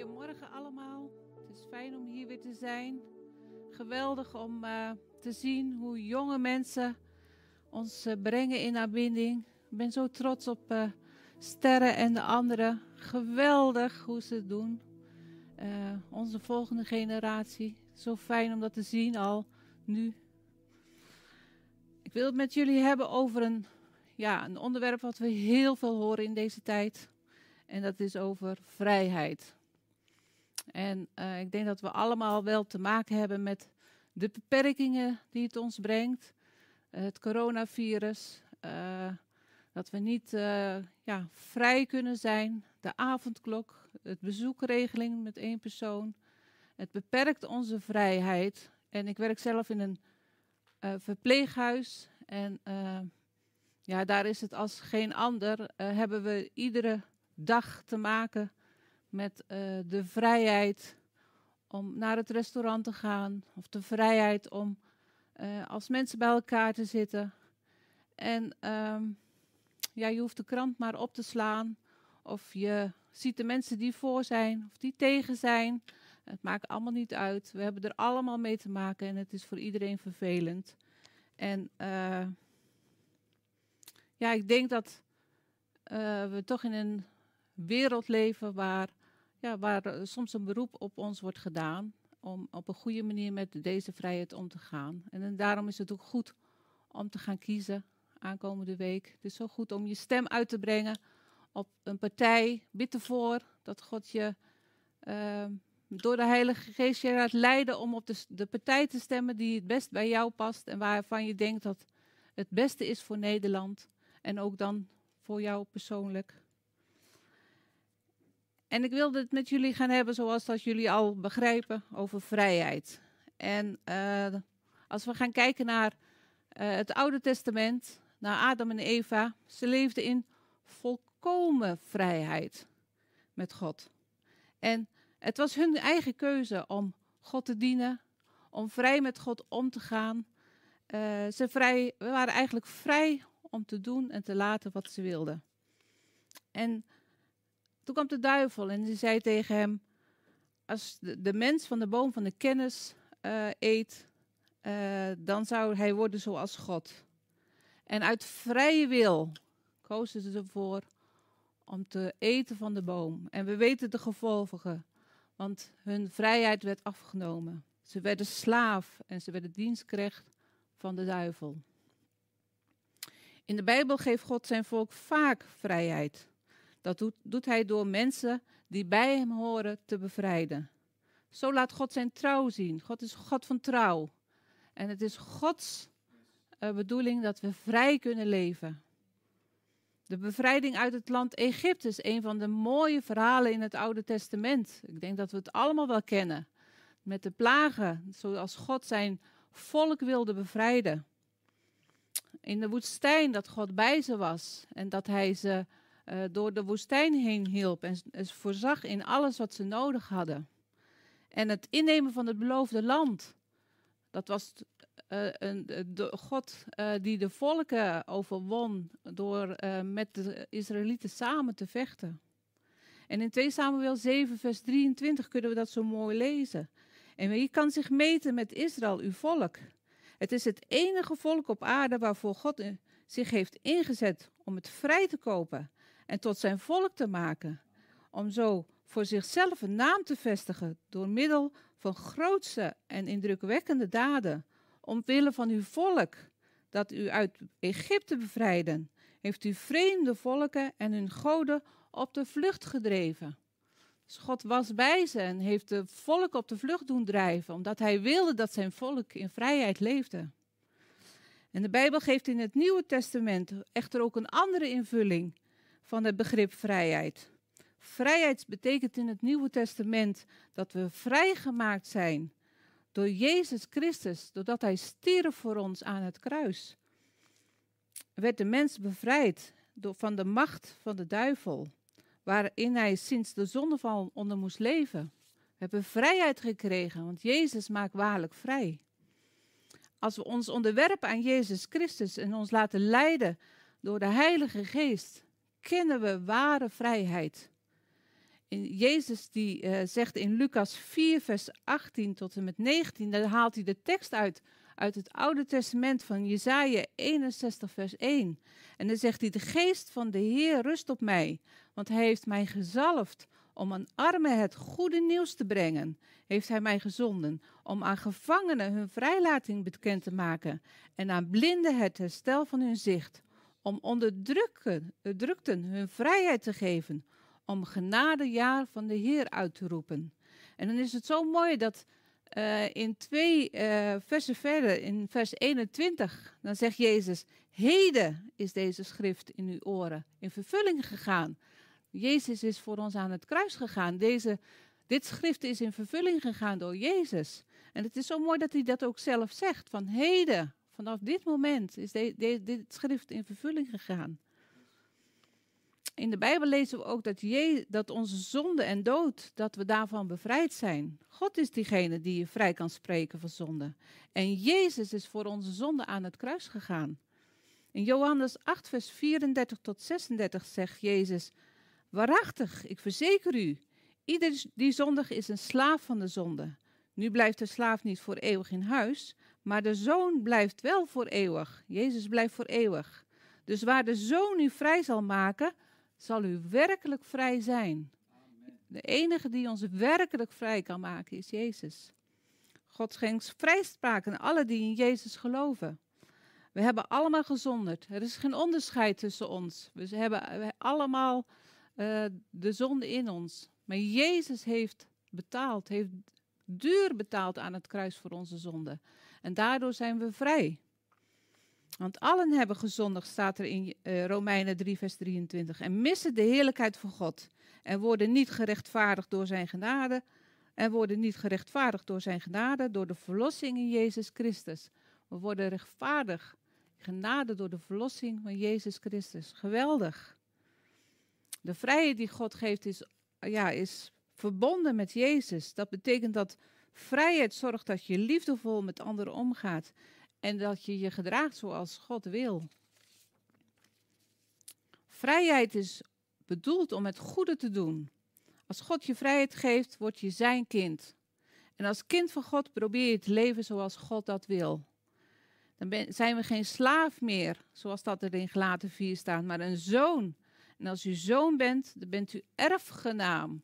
Goedemorgen allemaal. Het is fijn om hier weer te zijn. Geweldig om uh, te zien hoe jonge mensen ons uh, brengen in aanbinding. Ik ben zo trots op uh, Sterren en de anderen. Geweldig hoe ze het doen. onze volgende generatie. Zo fijn om dat te zien al nu. Ik wil het met jullie hebben over een, ja, een onderwerp wat we heel veel horen in deze tijd. En dat is over vrijheid. En uh, ik denk dat we allemaal wel te maken hebben met de beperkingen die het ons brengt. Uh, het coronavirus. Uh, dat we niet ja, vrij kunnen zijn. De avondklok. Het bezoekregeling met één persoon. Het beperkt onze vrijheid. En ik werk zelf in een verpleeghuis. En ja, daar is het als geen ander. hebben we iedere dag te maken met uh, de vrijheid om naar het restaurant te gaan, of de vrijheid om uh, als mensen bij elkaar te zitten. En um, ja, je hoeft de krant maar op te slaan, of je ziet de mensen die voor zijn, of die tegen zijn. Het maakt allemaal niet uit. We hebben er allemaal mee te maken en het is voor iedereen vervelend. En uh, ja, ik denk dat we toch in een wereld leven waar ja, waar eh, soms een beroep op ons wordt gedaan om op een goede manier met deze vrijheid om te gaan. En, en daarom is het ook goed om te gaan kiezen aankomende week. Het is zo goed om je stem uit te brengen op een partij. Bid ervoor dat God je uh, door de Heilige Geest je laat leiden om op de, de partij te stemmen die het best bij jou past en waarvan je denkt dat het beste is voor Nederland en ook dan voor jou persoonlijk. En ik wilde het met jullie gaan hebben, zoals dat jullie al begrijpen, over vrijheid. En uh, als we gaan kijken naar uh, het Oude Testament, naar Adam en Eva, ze leefden in volkomen vrijheid met God. En het was hun eigen keuze om God te dienen, om vrij met God om te gaan. Uh, ze vrij, we waren eigenlijk vrij om te doen en te laten wat ze wilden. En toen kwam de duivel en die zei tegen hem: Als de, mens van de boom van de kennis uh, eet, uh, dan zou hij worden zoals God. En uit vrije wil kozen ze ervoor om te eten van de boom. En we weten de gevolgen, want hun vrijheid werd afgenomen. Ze werden slaaf en ze werden dienstknecht van de duivel. In de Bijbel geeft God zijn volk vaak vrijheid. Dat doet, doet hij door mensen die bij hem horen te bevrijden. Zo laat God zijn trouw zien. God is God van trouw. En het is Gods uh, bedoeling dat we vrij kunnen leven. De bevrijding uit het land Egypte is een van de mooie verhalen in het Oude Testament. Ik denk dat we het allemaal wel kennen. Met de plagen, zoals God zijn volk wilde bevrijden. In de woestijn dat God bij ze was en dat hij ze uh, door de woestijn heen hielp en, en voorzag in alles wat ze nodig hadden. En het innemen van het beloofde land, dat was uh, een, de God uh, die de volken overwon door met de Israëlieten samen te vechten. En in 2 Samuel 7, vers 23 kunnen we dat zo mooi lezen. En wie kan zich meten met Israël, uw volk? Het is het enige volk op aarde waarvoor God zich heeft ingezet om het vrij te kopen en tot zijn volk te maken, om zo voor zichzelf een naam te vestigen door middel van grootse en indrukwekkende daden, omwille van uw volk, dat u uit Egypte bevrijden, heeft u vreemde volken en hun goden op de vlucht gedreven. Dus God was bij ze en heeft de volk op de vlucht doen drijven, omdat hij wilde dat zijn volk in vrijheid leefde. En de Bijbel geeft in het Nieuwe Testament echter ook een andere invulling van het begrip vrijheid. Vrijheid betekent in het Nieuwe Testament dat we vrijgemaakt zijn door Jezus Christus, doordat Hij stierf voor ons aan het kruis. Werd de mens bevrijd van de macht van de duivel, waarin hij sinds de zondeval onder moest leven. We hebben vrijheid gekregen, want Jezus maakt waarlijk vrij. Als we ons onderwerpen aan Jezus Christus en ons laten leiden door de Heilige Geest, kennen we ware vrijheid. in Jezus die uh, zegt in Lucas 4, vers 18 tot en met 19, daar haalt hij de tekst uit uit het Oude Testament van Jesaja 61, vers 1. En dan zegt hij, de geest van de Heer rust op mij, want hij heeft mij gezalfd om aan armen het goede nieuws te brengen. Heeft hij mij gezonden om aan gevangenen hun vrijlating bekend te maken en aan blinden het herstel van hun zicht, om onderdrukten hun vrijheid te geven, om genadejaar van de Heer uit te roepen. En dan is het zo mooi dat uh, in twee uh, versen verder, in vers 21, dan zegt Jezus: Heden is deze schrift in uw oren in vervulling gegaan. Jezus is voor ons aan het kruis gegaan. Deze, dit schrift is in vervulling gegaan door Jezus. En het is zo mooi dat hij dat ook zelf zegt: van heden, vanaf dit moment is dit schrift in vervulling gegaan in de Bijbel lezen we ook dat, je, dat onze zonde en dood, dat we daarvan bevrijd zijn. God is diegene die je vrij kan spreken van zonde. En Jezus is voor onze zonde aan het kruis gegaan. In Johannes 8, vers 34 tot 36 zegt Jezus, Waarachtig, ik verzeker u, ieder die zondig is een slaaf van de zonde. Nu blijft de slaaf niet voor eeuwig in huis, maar de zoon blijft wel voor eeuwig. Jezus blijft voor eeuwig. Dus waar de zoon u vrij zal maken, zal u werkelijk vrij zijn. De enige die ons werkelijk vrij kan maken is Jezus. God schenkt vrijspraak aan alle die in Jezus geloven. We hebben allemaal gezonderd. Er is geen onderscheid tussen ons. We hebben allemaal uh, de zonde in ons. Maar Jezus heeft betaald, heeft duur betaald aan het kruis voor onze zonde. En daardoor zijn we vrij. Want allen hebben gezondigd, staat er in uh, Romeinen 3, vers 23. En missen de heerlijkheid van God. En worden niet gerechtvaardigd door zijn genade. En worden niet gerechtvaardigd door zijn genade, door de verlossing in Jezus Christus. We worden rechtvaardig. Genade door de verlossing van Jezus Christus. Geweldig. De vrijheid die God geeft is, ja, is verbonden met Jezus. Dat betekent dat vrijheid zorgt dat je liefdevol met anderen omgaat. En dat je je gedraagt zoals God wil. Vrijheid is bedoeld om het goede te doen. Als God je vrijheid geeft, word je zijn kind. En als kind van God probeer je te leven zoals God dat wil. Dan zijn we geen slaaf meer, zoals dat er in Gelaten 4 staat, maar een zoon. En als u zoon bent, dan bent u erfgenaam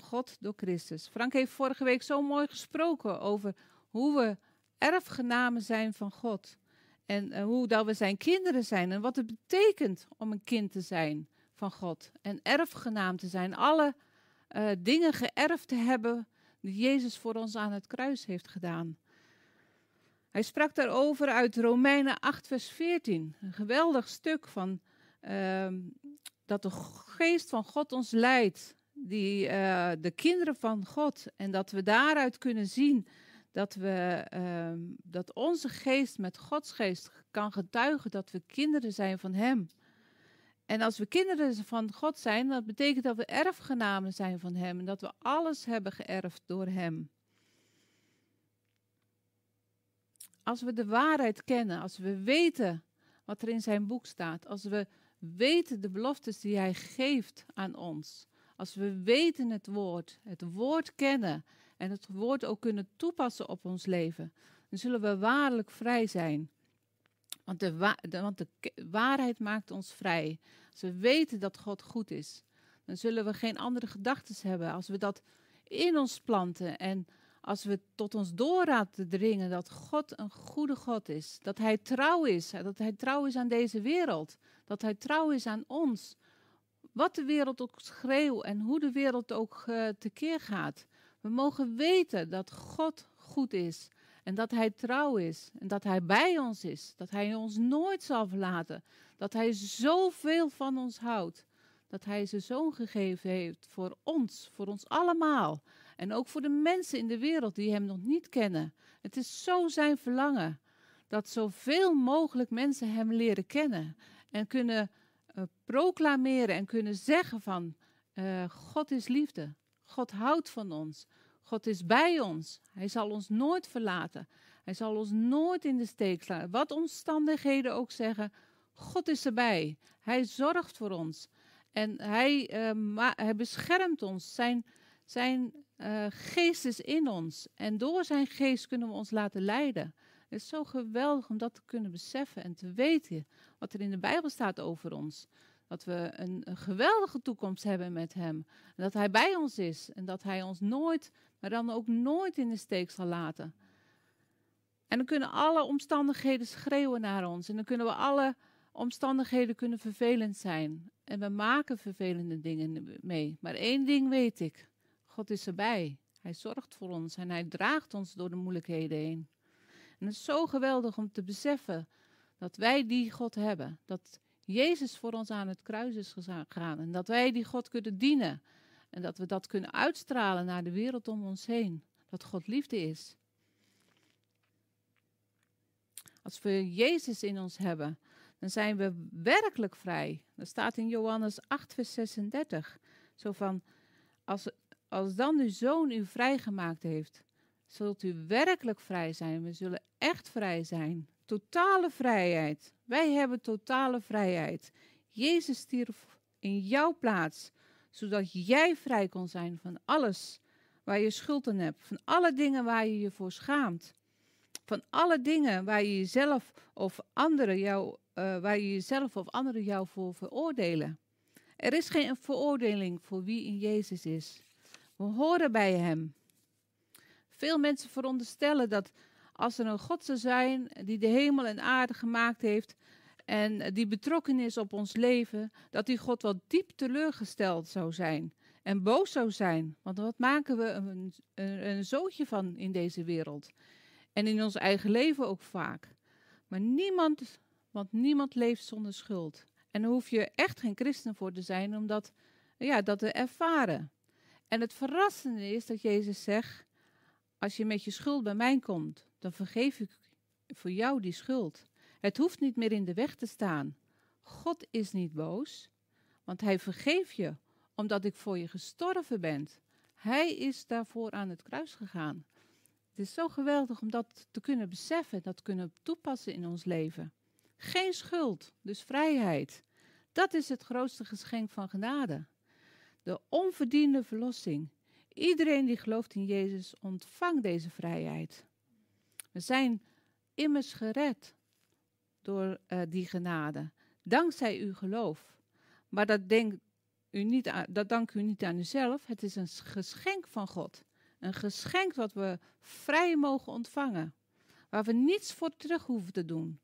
van God door Christus. Frank heeft vorige week zo mooi gesproken over hoe we erfgenamen zijn van God. En uh, hoe dat we zijn kinderen zijn en wat het betekent om een kind te zijn van God. En erfgenaam te zijn. Alle uh, dingen geërfd te hebben die Jezus voor ons aan het kruis heeft gedaan. Hij sprak daarover uit Romeinen 8, vers 14. Een geweldig stuk van uh, dat de geest van God ons leidt. Die, uh, de kinderen van God. En dat we daaruit kunnen zien dat, we, uh, dat onze geest met Gods geest kan getuigen dat we kinderen zijn van Hem. En als we kinderen van God zijn, dat betekent dat we erfgenamen zijn van Hem en dat we alles hebben geërfd door Hem. Als we de waarheid kennen, als we weten wat er in zijn boek staat, als we weten de beloftes die Hij geeft aan ons, als we weten het woord, het woord kennen en het woord ook kunnen toepassen op ons leven, dan zullen we waarlijk vrij zijn. Want de, want de waarheid maakt ons vrij. Als we weten dat God goed is, dan zullen we geen andere gedachten hebben. Als we dat in ons planten en als we tot ons door laten dringen dat God een goede God is, dat Hij trouw is, dat Hij trouw is aan deze wereld, dat Hij trouw is aan ons. Wat de wereld ook schreeuwt en hoe de wereld ook uh, tekeer gaat, we mogen weten dat God goed is en dat Hij trouw is en dat Hij bij ons is, dat Hij ons nooit zal verlaten, dat Hij zoveel van ons houdt, dat Hij zijn zoon gegeven heeft voor ons, voor ons allemaal en ook voor de mensen in de wereld die Hem nog niet kennen. Het is zo zijn verlangen dat zoveel mogelijk mensen Hem leren kennen en kunnen uh, proclameren en kunnen zeggen van uh, God is liefde. God houdt van ons. God is bij ons. Hij zal ons nooit verlaten. Hij zal ons nooit in de steek laten. Wat omstandigheden ook zeggen, God is erbij. Hij zorgt voor ons. En hij, hij beschermt ons. Zijn, zijn geest is in ons. En door zijn geest kunnen we ons laten leiden. Het is zo geweldig om dat te kunnen beseffen en te weten wat er in de Bijbel staat over ons. Dat we een, geweldige toekomst hebben met Hem. En dat Hij bij ons is. En dat Hij ons nooit, maar dan ook nooit in de steek zal laten. En dan kunnen alle omstandigheden schreeuwen naar ons. En dan kunnen we alle omstandigheden kunnen vervelend zijn. En we maken vervelende dingen mee. Maar één ding weet ik. God is erbij. Hij zorgt voor ons en hij draagt ons door de moeilijkheden heen. En het is zo geweldig om te beseffen dat wij die God hebben. Dat Jezus voor ons aan het kruis is gegaan. En dat wij die God kunnen dienen. En dat we dat kunnen uitstralen naar de wereld om ons heen. Dat God liefde is. Als we Jezus in ons hebben, dan zijn we werkelijk vrij. Dat staat in Johannes 8, vers 36. Zo van, als, als dan uw zoon u vrijgemaakt heeft, zult u werkelijk vrij zijn. We zullen echt vrij zijn. Totale vrijheid. Wij hebben totale vrijheid. Jezus stierf in jouw plaats, zodat jij vrij kon zijn van alles waar je schuld aan hebt, van alle dingen waar je je voor schaamt, van alle dingen waar je jezelf of anderen jou, uh, waar je jezelf of anderen jou voor veroordelen. Er is geen veroordeling voor wie in Jezus is. We horen bij Hem. Veel mensen veronderstellen dat als er een God zou zijn die de hemel en aarde gemaakt heeft en die betrokken is op ons leven, dat die God wel diep teleurgesteld zou zijn en boos zou zijn. Want wat maken we een, een, een zootje van in deze wereld? En in ons eigen leven ook vaak. Maar niemand, want niemand leeft zonder schuld. En daar hoef je echt geen christen voor te zijn om dat, ja, dat te ervaren. En het verrassende is dat Jezus zegt, als je met je schuld bij mij komt, dan vergeef ik voor jou die schuld. Het hoeft niet meer in de weg te staan. God is niet boos, want hij vergeeft je, omdat ik voor je gestorven ben. Hij is daarvoor aan het kruis gegaan. Het is zo geweldig om dat te kunnen beseffen, dat kunnen toepassen in ons leven. Geen schuld, dus vrijheid. Dat is het grootste geschenk van genade. De onverdiende verlossing. Iedereen die gelooft in Jezus ontvangt deze vrijheid. We zijn immers gered door uh, die genade, dankzij uw geloof. Maar dat, u niet aan, dat dank u niet aan uzelf, het is een geschenk van God. Een geschenk wat we vrij mogen ontvangen, waar we niets voor terug hoeven te doen.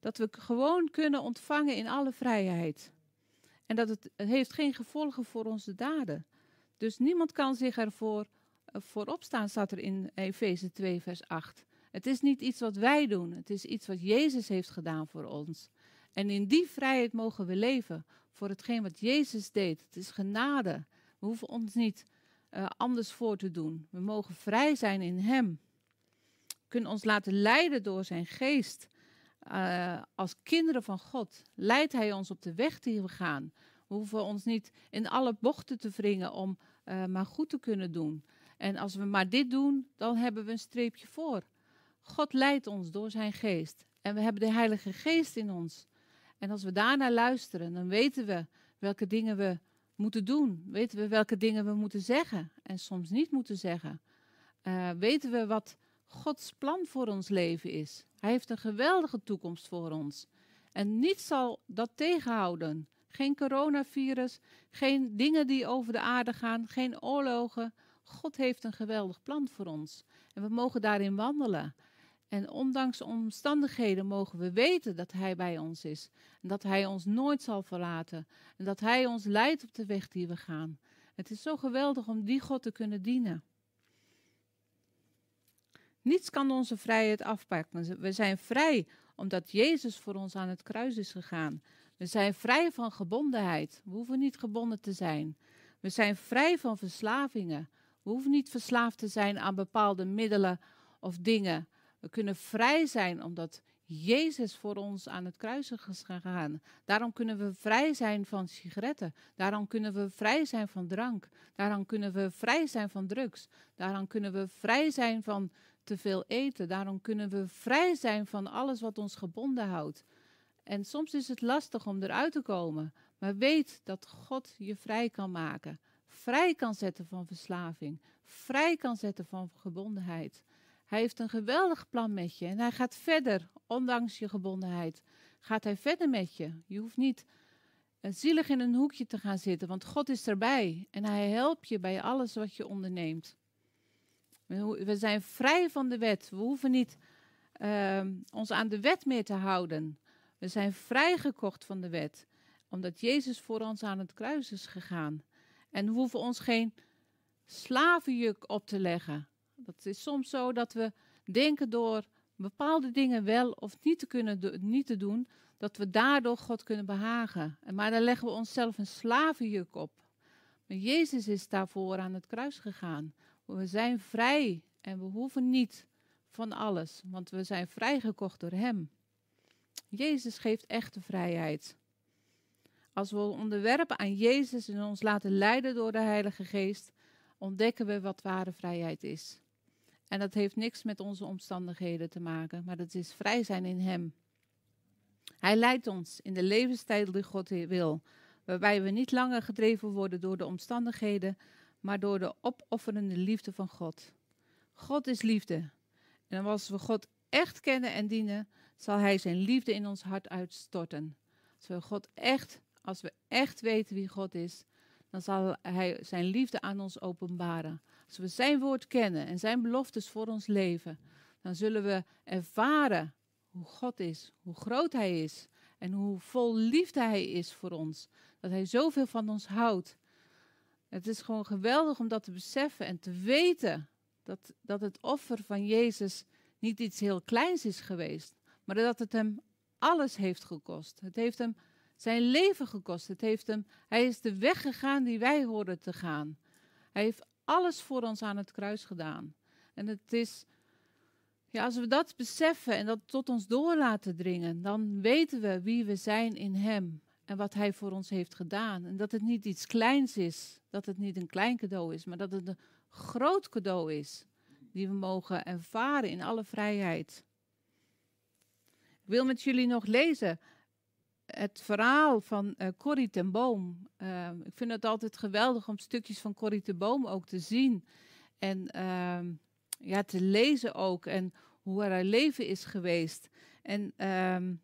Dat we gewoon kunnen ontvangen in alle vrijheid. En dat het, heeft geen gevolgen voor onze daden. Dus niemand kan zich ervoor uh, voorop staan, staat er in Efeze 2, vers 8. Het is niet iets wat wij doen, het is iets wat Jezus heeft gedaan voor ons. En in die vrijheid mogen we leven voor hetgeen wat Jezus deed. Het is genade. We hoeven ons niet uh, anders voor te doen. We mogen vrij zijn in Hem. We kunnen ons laten leiden door Zijn geest. Uh, als kinderen van God leidt Hij ons op de weg die we gaan. We hoeven ons niet in alle bochten te wringen om uh, maar goed te kunnen doen. En als we maar dit doen, dan hebben we een streepje voor. God leidt ons door zijn geest. En we hebben de Heilige Geest in ons. En als we daarnaar luisteren, dan weten we welke dingen we moeten doen. Weten we welke dingen we moeten zeggen en soms niet moeten zeggen. Uh, weten we wat Gods plan voor ons leven is. Hij heeft een geweldige toekomst voor ons. En niets zal dat tegenhouden. Geen coronavirus, geen dingen die over de aarde gaan, geen oorlogen. God heeft een geweldig plan voor ons. En we mogen daarin wandelen. En ondanks omstandigheden mogen we weten dat Hij bij ons is. En dat Hij ons nooit zal verlaten. En dat Hij ons leidt op de weg die we gaan. Het is zo geweldig om die God te kunnen dienen. Niets kan onze vrijheid afpakken. We zijn vrij omdat Jezus voor ons aan het kruis is gegaan. We zijn vrij van gebondenheid. We hoeven niet gebonden te zijn. We zijn vrij van verslavingen. We hoeven niet verslaafd te zijn aan bepaalde middelen of dingen. We kunnen vrij zijn omdat Jezus voor ons aan het kruis is gegaan. Daarom kunnen we vrij zijn van sigaretten. Daarom kunnen we vrij zijn van drank. Daarom kunnen we vrij zijn van drugs. Daarom kunnen we vrij zijn van te veel eten. Daarom kunnen we vrij zijn van alles wat ons gebonden houdt. En soms is het lastig om eruit te komen. Maar weet dat God je vrij kan maken. Vrij kan zetten van verslaving. Vrij kan zetten van gebondenheid. Hij heeft een geweldig plan met je. En hij gaat verder, ondanks je gebondenheid. Gaat hij verder met je. Je hoeft niet eh, zielig in een hoekje te gaan zitten, want God is erbij. En hij helpt je bij alles wat je onderneemt. We zijn vrij van de wet. We hoeven niet uh, ons aan de wet meer te houden. We zijn vrijgekocht van de wet, omdat Jezus voor ons aan het kruis is gegaan. En we hoeven ons geen slavenjuk op te leggen. Dat is soms zo dat we denken door bepaalde dingen wel of niet te kunnen niet te doen, dat we daardoor God kunnen behagen. Maar dan leggen we onszelf een slavenjuk op. Maar Jezus is daarvoor aan het kruis gegaan. We zijn vrij en we hoeven niet van alles, want we zijn vrijgekocht door Hem. Jezus geeft echte vrijheid. Als we onderwerpen aan Jezus en ons laten leiden door de Heilige Geest, ontdekken we wat ware vrijheid is. En dat heeft niks met onze omstandigheden te maken, maar dat is vrij zijn in Hem. Hij leidt ons in de levensstijl die God wil, waarbij we niet langer gedreven worden door de omstandigheden, maar door de opofferende liefde van God. God is liefde. En als we God echt kennen en dienen, zal Hij zijn liefde in ons hart uitstorten. Als we God echt, als we echt weten wie God is, dan zal Hij zijn liefde aan ons openbaren. Als we Zijn woord kennen en Zijn beloftes voor ons leven, dan zullen we ervaren hoe God is, hoe groot Hij is en hoe vol liefde Hij is voor ons. Dat Hij zoveel van ons houdt. Het is gewoon geweldig om dat te beseffen en te weten dat, dat het offer van Jezus niet iets heel kleins is geweest, maar dat het hem alles heeft gekost. Het heeft hem zijn leven gekost. Het heeft hem, hij is de weg gegaan die wij hoorden te gaan. Hij heeft alles voor ons aan het kruis gedaan. En het is, ja, als we dat beseffen en dat tot ons door laten dringen, dan weten we wie we zijn in Hem en wat Hij voor ons heeft gedaan. En dat het niet iets kleins is, dat het niet een klein cadeau is, maar dat het een groot cadeau is, die we mogen ervaren in alle vrijheid. Ik wil met jullie nog lezen het verhaal van uh, Corrie ten Boom. Uh, ik vind het altijd geweldig om stukjes van Corrie ten Boom ook te zien. En uh, ja, te lezen ook. En hoe haar leven is geweest. En ehm,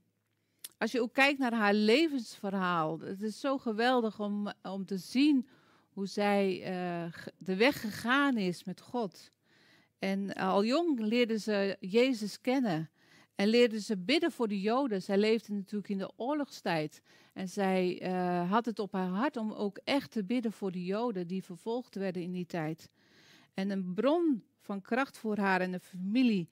als je ook kijkt naar haar levensverhaal. Het is zo geweldig om, om te zien hoe zij uh, de weg gegaan is met God. En al jong leerde ze Jezus kennen. En leerde ze bidden voor de Joden. Zij leefde natuurlijk in de oorlogstijd. En zij uh, had het op haar hart om ook echt te bidden voor de Joden die vervolgd werden in die tijd. En een bron van kracht voor haar en de familie.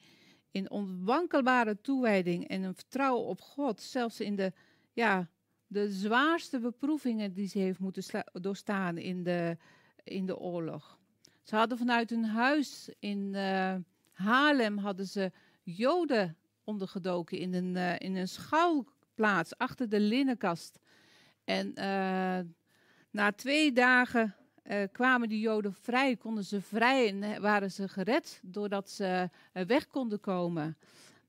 In onwankelbare toewijding en een vertrouwen op God. Zelfs in de, ja, de zwaarste beproevingen die ze heeft moeten doorstaan in de, in de oorlog. Ze hadden vanuit hun huis in uh, Haarlem hadden ze Joden ondergedoken in een, uh, in een schuilplaats achter de linnenkast. En uh, na twee dagen uh, kwamen die Joden vrij, konden ze vrij en waren ze gered doordat ze weg konden komen.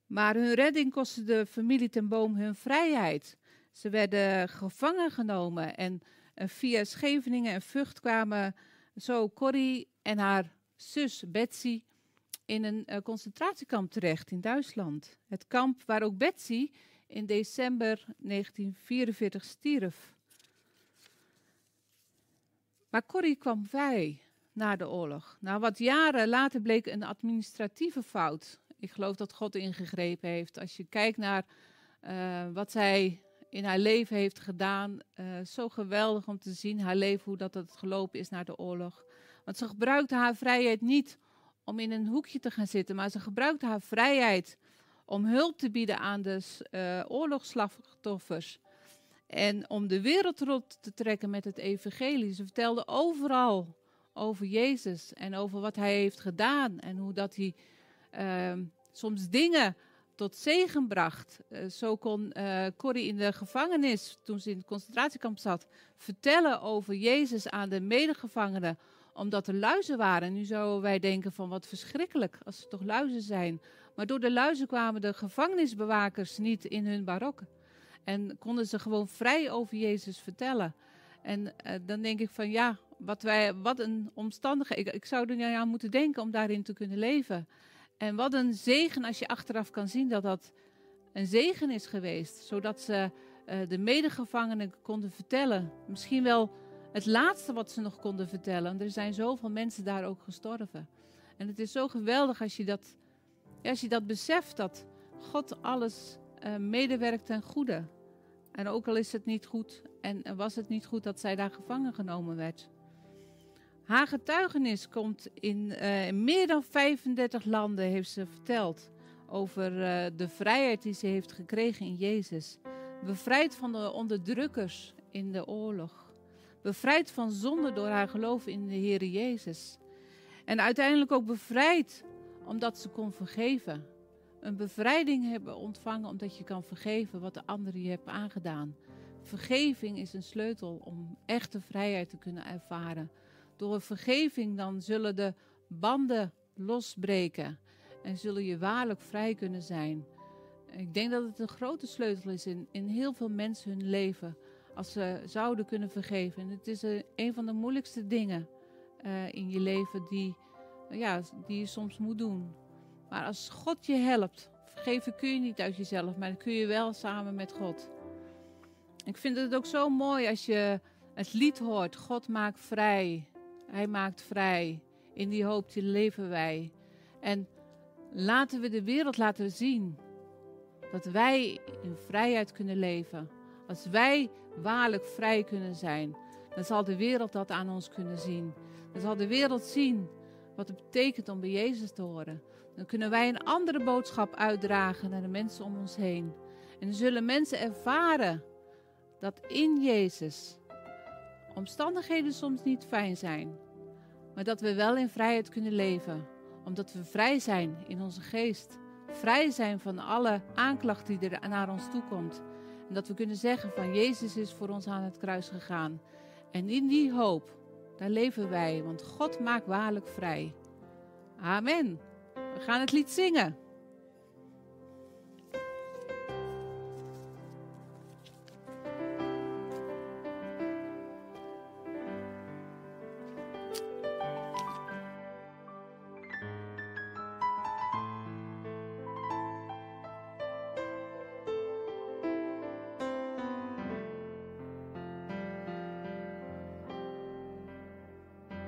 Maar hun redding kostte de familie ten boom hun vrijheid. Ze werden gevangen genomen en via Scheveningen en Vught kwamen zo Corrie en haar zus Betsy in een uh, concentratiekamp terecht in Duitsland. Het kamp waar ook Betsy in december 1944 stierf. Maar Corrie kwam vrij na de oorlog. Nou, wat jaren later bleek een administratieve fout. Ik geloof dat God ingegrepen heeft. Als je kijkt naar uh, wat zij in haar leven heeft gedaan, uh, zo geweldig om te zien, haar leven, hoe dat het gelopen is na de oorlog. Want ze gebruikte haar vrijheid niet om in een hoekje te gaan zitten, maar ze gebruikte haar vrijheid om hulp te bieden aan de uh, oorlogsslachtoffers. En om de wereld rond te trekken met het evangelie. Ze vertelde overal over Jezus en over wat hij heeft gedaan. En hoe dat hij uh, soms dingen tot zegen bracht. Uh, zo kon uh, Corrie in de gevangenis, toen ze in het concentratiekamp zat, vertellen over Jezus aan de medegevangenen omdat er luizen waren. Nu zouden wij denken van wat verschrikkelijk als er toch luizen zijn. Maar door de luizen kwamen de gevangenisbewakers niet in hun barokken. En konden ze gewoon vrij over Jezus vertellen. En eh, dan denk ik van ja, wat, wij, wat een omstandigheid. Ik, zou er nou aan moeten denken om daarin te kunnen leven. En wat een zegen als je achteraf kan zien dat dat een zegen is geweest. Zodat ze uh, de medegevangenen konden vertellen. Misschien wel het laatste wat ze nog konden vertellen. Er zijn zoveel mensen daar ook gestorven. En het is zo geweldig als je dat, als je dat beseft, dat God alles uh, medewerkt ten goede. En ook al is het niet goed en was het niet goed dat zij daar gevangen genomen werd. Haar getuigenis komt in uh, meer dan 35 landen, heeft ze verteld. Over uh, de vrijheid die ze heeft gekregen in Jezus. Bevrijd van de onderdrukkers in de oorlog. Bevrijd van zonde door haar geloof in de Heer Jezus. En uiteindelijk ook bevrijd omdat ze kon vergeven. Een bevrijding hebben ontvangen omdat je kan vergeven wat de ander je hebt aangedaan. Vergeving is een sleutel om echte vrijheid te kunnen ervaren. Door vergeving dan zullen de banden losbreken en zullen je waarlijk vrij kunnen zijn. Ik denk dat het een grote sleutel is in, in heel veel mensen hun leven. Als ze zouden kunnen vergeven. En het is een van de moeilijkste dingen uh, in je leven die, ja, die je soms moet doen. Maar als God je helpt, vergeven kun je niet uit jezelf, maar dat kun je wel samen met God. Ik vind het ook zo mooi als je het lied hoort: God maakt vrij. Hij maakt vrij. In die hoop die leven wij. En laten we de wereld laten zien dat wij in vrijheid kunnen leven. Als wij waarlijk vrij kunnen zijn, dan zal de wereld dat aan ons kunnen zien. Dan zal de wereld zien wat het betekent om bij Jezus te horen. Dan kunnen wij een andere boodschap uitdragen naar de mensen om ons heen. En zullen mensen ervaren dat in Jezus omstandigheden soms niet fijn zijn, maar dat we wel in vrijheid kunnen leven, omdat we vrij zijn in onze geest, vrij zijn van alle aanklacht die er naar ons toe komt. En dat we kunnen zeggen van Jezus is voor ons aan het kruis gegaan. En in die hoop, daar leven wij, want God maakt waarlijk vrij. Amen. We gaan het lied zingen.